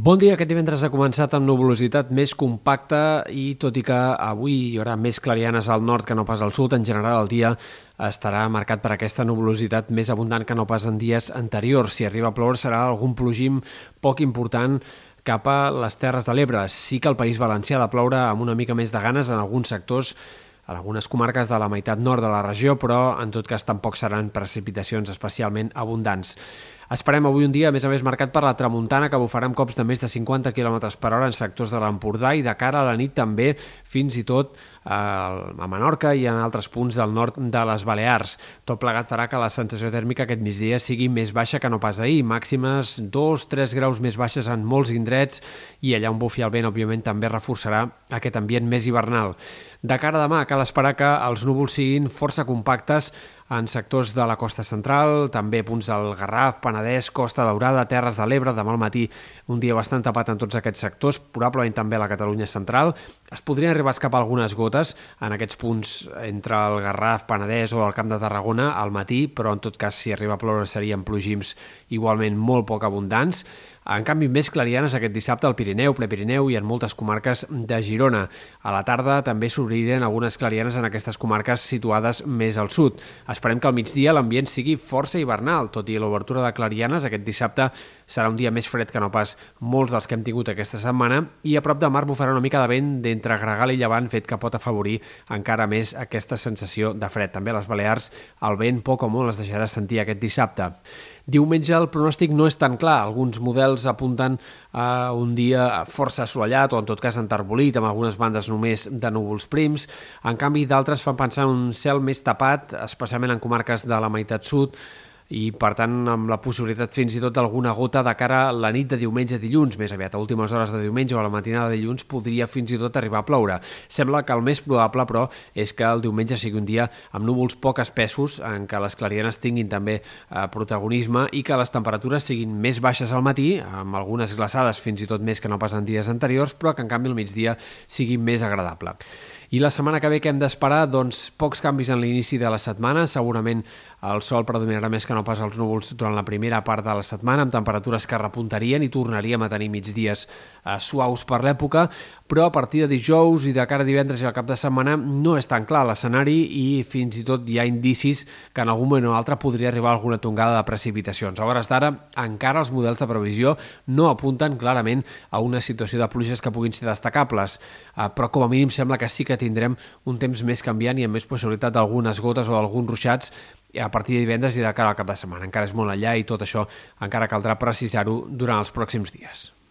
Bon dia, aquest divendres ha començat amb nuvolositat més compacta i tot i que avui hi haurà més clarianes al nord que no pas al sud, en general el dia estarà marcat per aquesta nuvolositat més abundant que no pas en dies anteriors. Si arriba a ploure serà algun plogim poc important cap a les Terres de l'Ebre. Sí que el País Valencià ha de ploure amb una mica més de ganes en alguns sectors en algunes comarques de la meitat nord de la regió, però en tot cas tampoc seran precipitacions especialment abundants. Esperem avui un dia, a més a més, marcat per la tramuntana, que bufarà amb cops de més de 50 km per hora en sectors de l'Empordà i de cara a la nit també, fins i tot eh, a Menorca i en altres punts del nord de les Balears. Tot plegat farà que la sensació tèrmica aquest migdia sigui més baixa que no pas ahir, màximes 2-3 graus més baixes en molts indrets i allà on bufi el vent, òbviament, també reforçarà aquest ambient més hivernal. De cara a demà, cal esperar que els núvols siguin força compactes en sectors de la costa central, també punts del Garraf, Penedès, Costa Daurada, Terres de l'Ebre, demà al matí un dia bastant tapat en tots aquests sectors, probablement també a la Catalunya central. Es podrien arribar a escapar algunes gotes en aquests punts entre el Garraf, Penedès o el Camp de Tarragona al matí, però en tot cas si arriba a ploure serien plogims igualment molt poc abundants. En canvi, més clarianes aquest dissabte al Pirineu, Prepirineu i en moltes comarques de Girona. A la tarda també s'obriren algunes clarianes en aquestes comarques situades més al sud. Esperem que al migdia l'ambient sigui força hivernal, tot i l'obertura de clarianes aquest dissabte serà un dia més fred que no pas molts dels que hem tingut aquesta setmana i a prop de mar bufarà una mica de vent d'entre Gregal i Llevant, fet que pot afavorir encara més aquesta sensació de fred. També a les Balears el vent poc o molt es deixarà sentir aquest dissabte. Diumenge el pronòstic no és tan clar. Alguns models apunten a un dia força assolellat o en tot cas enterbolit, amb algunes bandes només de núvols prims. En canvi, d'altres fan pensar en un cel més tapat, especialment en comarques de la meitat sud, i per tant amb la possibilitat fins i tot d'alguna gota de cara a la nit de diumenge a dilluns, més aviat a últimes hores de diumenge o a la matinada de dilluns podria fins i tot arribar a ploure. Sembla que el més probable, però, és que el diumenge sigui un dia amb núvols poc espessos, en què les clarianes tinguin també eh, protagonisme i que les temperatures siguin més baixes al matí, amb algunes glaçades fins i tot més que no pas en dies anteriors, però que en canvi al migdia sigui més agradable. I la setmana que ve que hem d'esperar? Doncs pocs canvis en l'inici de la setmana, segurament el sol predominarà més que no pas els núvols durant la primera part de la setmana, amb temperatures que repuntarien i tornaríem a tenir migdies eh, suaus per l'època, però a partir de dijous i de cara a divendres i al cap de setmana no és tan clar l'escenari i fins i tot hi ha indicis que en algun moment o altre podria arribar alguna tongada de precipitacions. A hores d'ara, encara els models de previsió no apunten clarament a una situació de pluges que puguin ser destacables, eh, però com a mínim sembla que sí que tindrem un temps més canviant i amb més possibilitat d'algunes gotes o alguns ruixats a partir de divendres i de cara al cap de setmana. Encara és molt enllà i tot això encara caldrà precisar-ho durant els pròxims dies.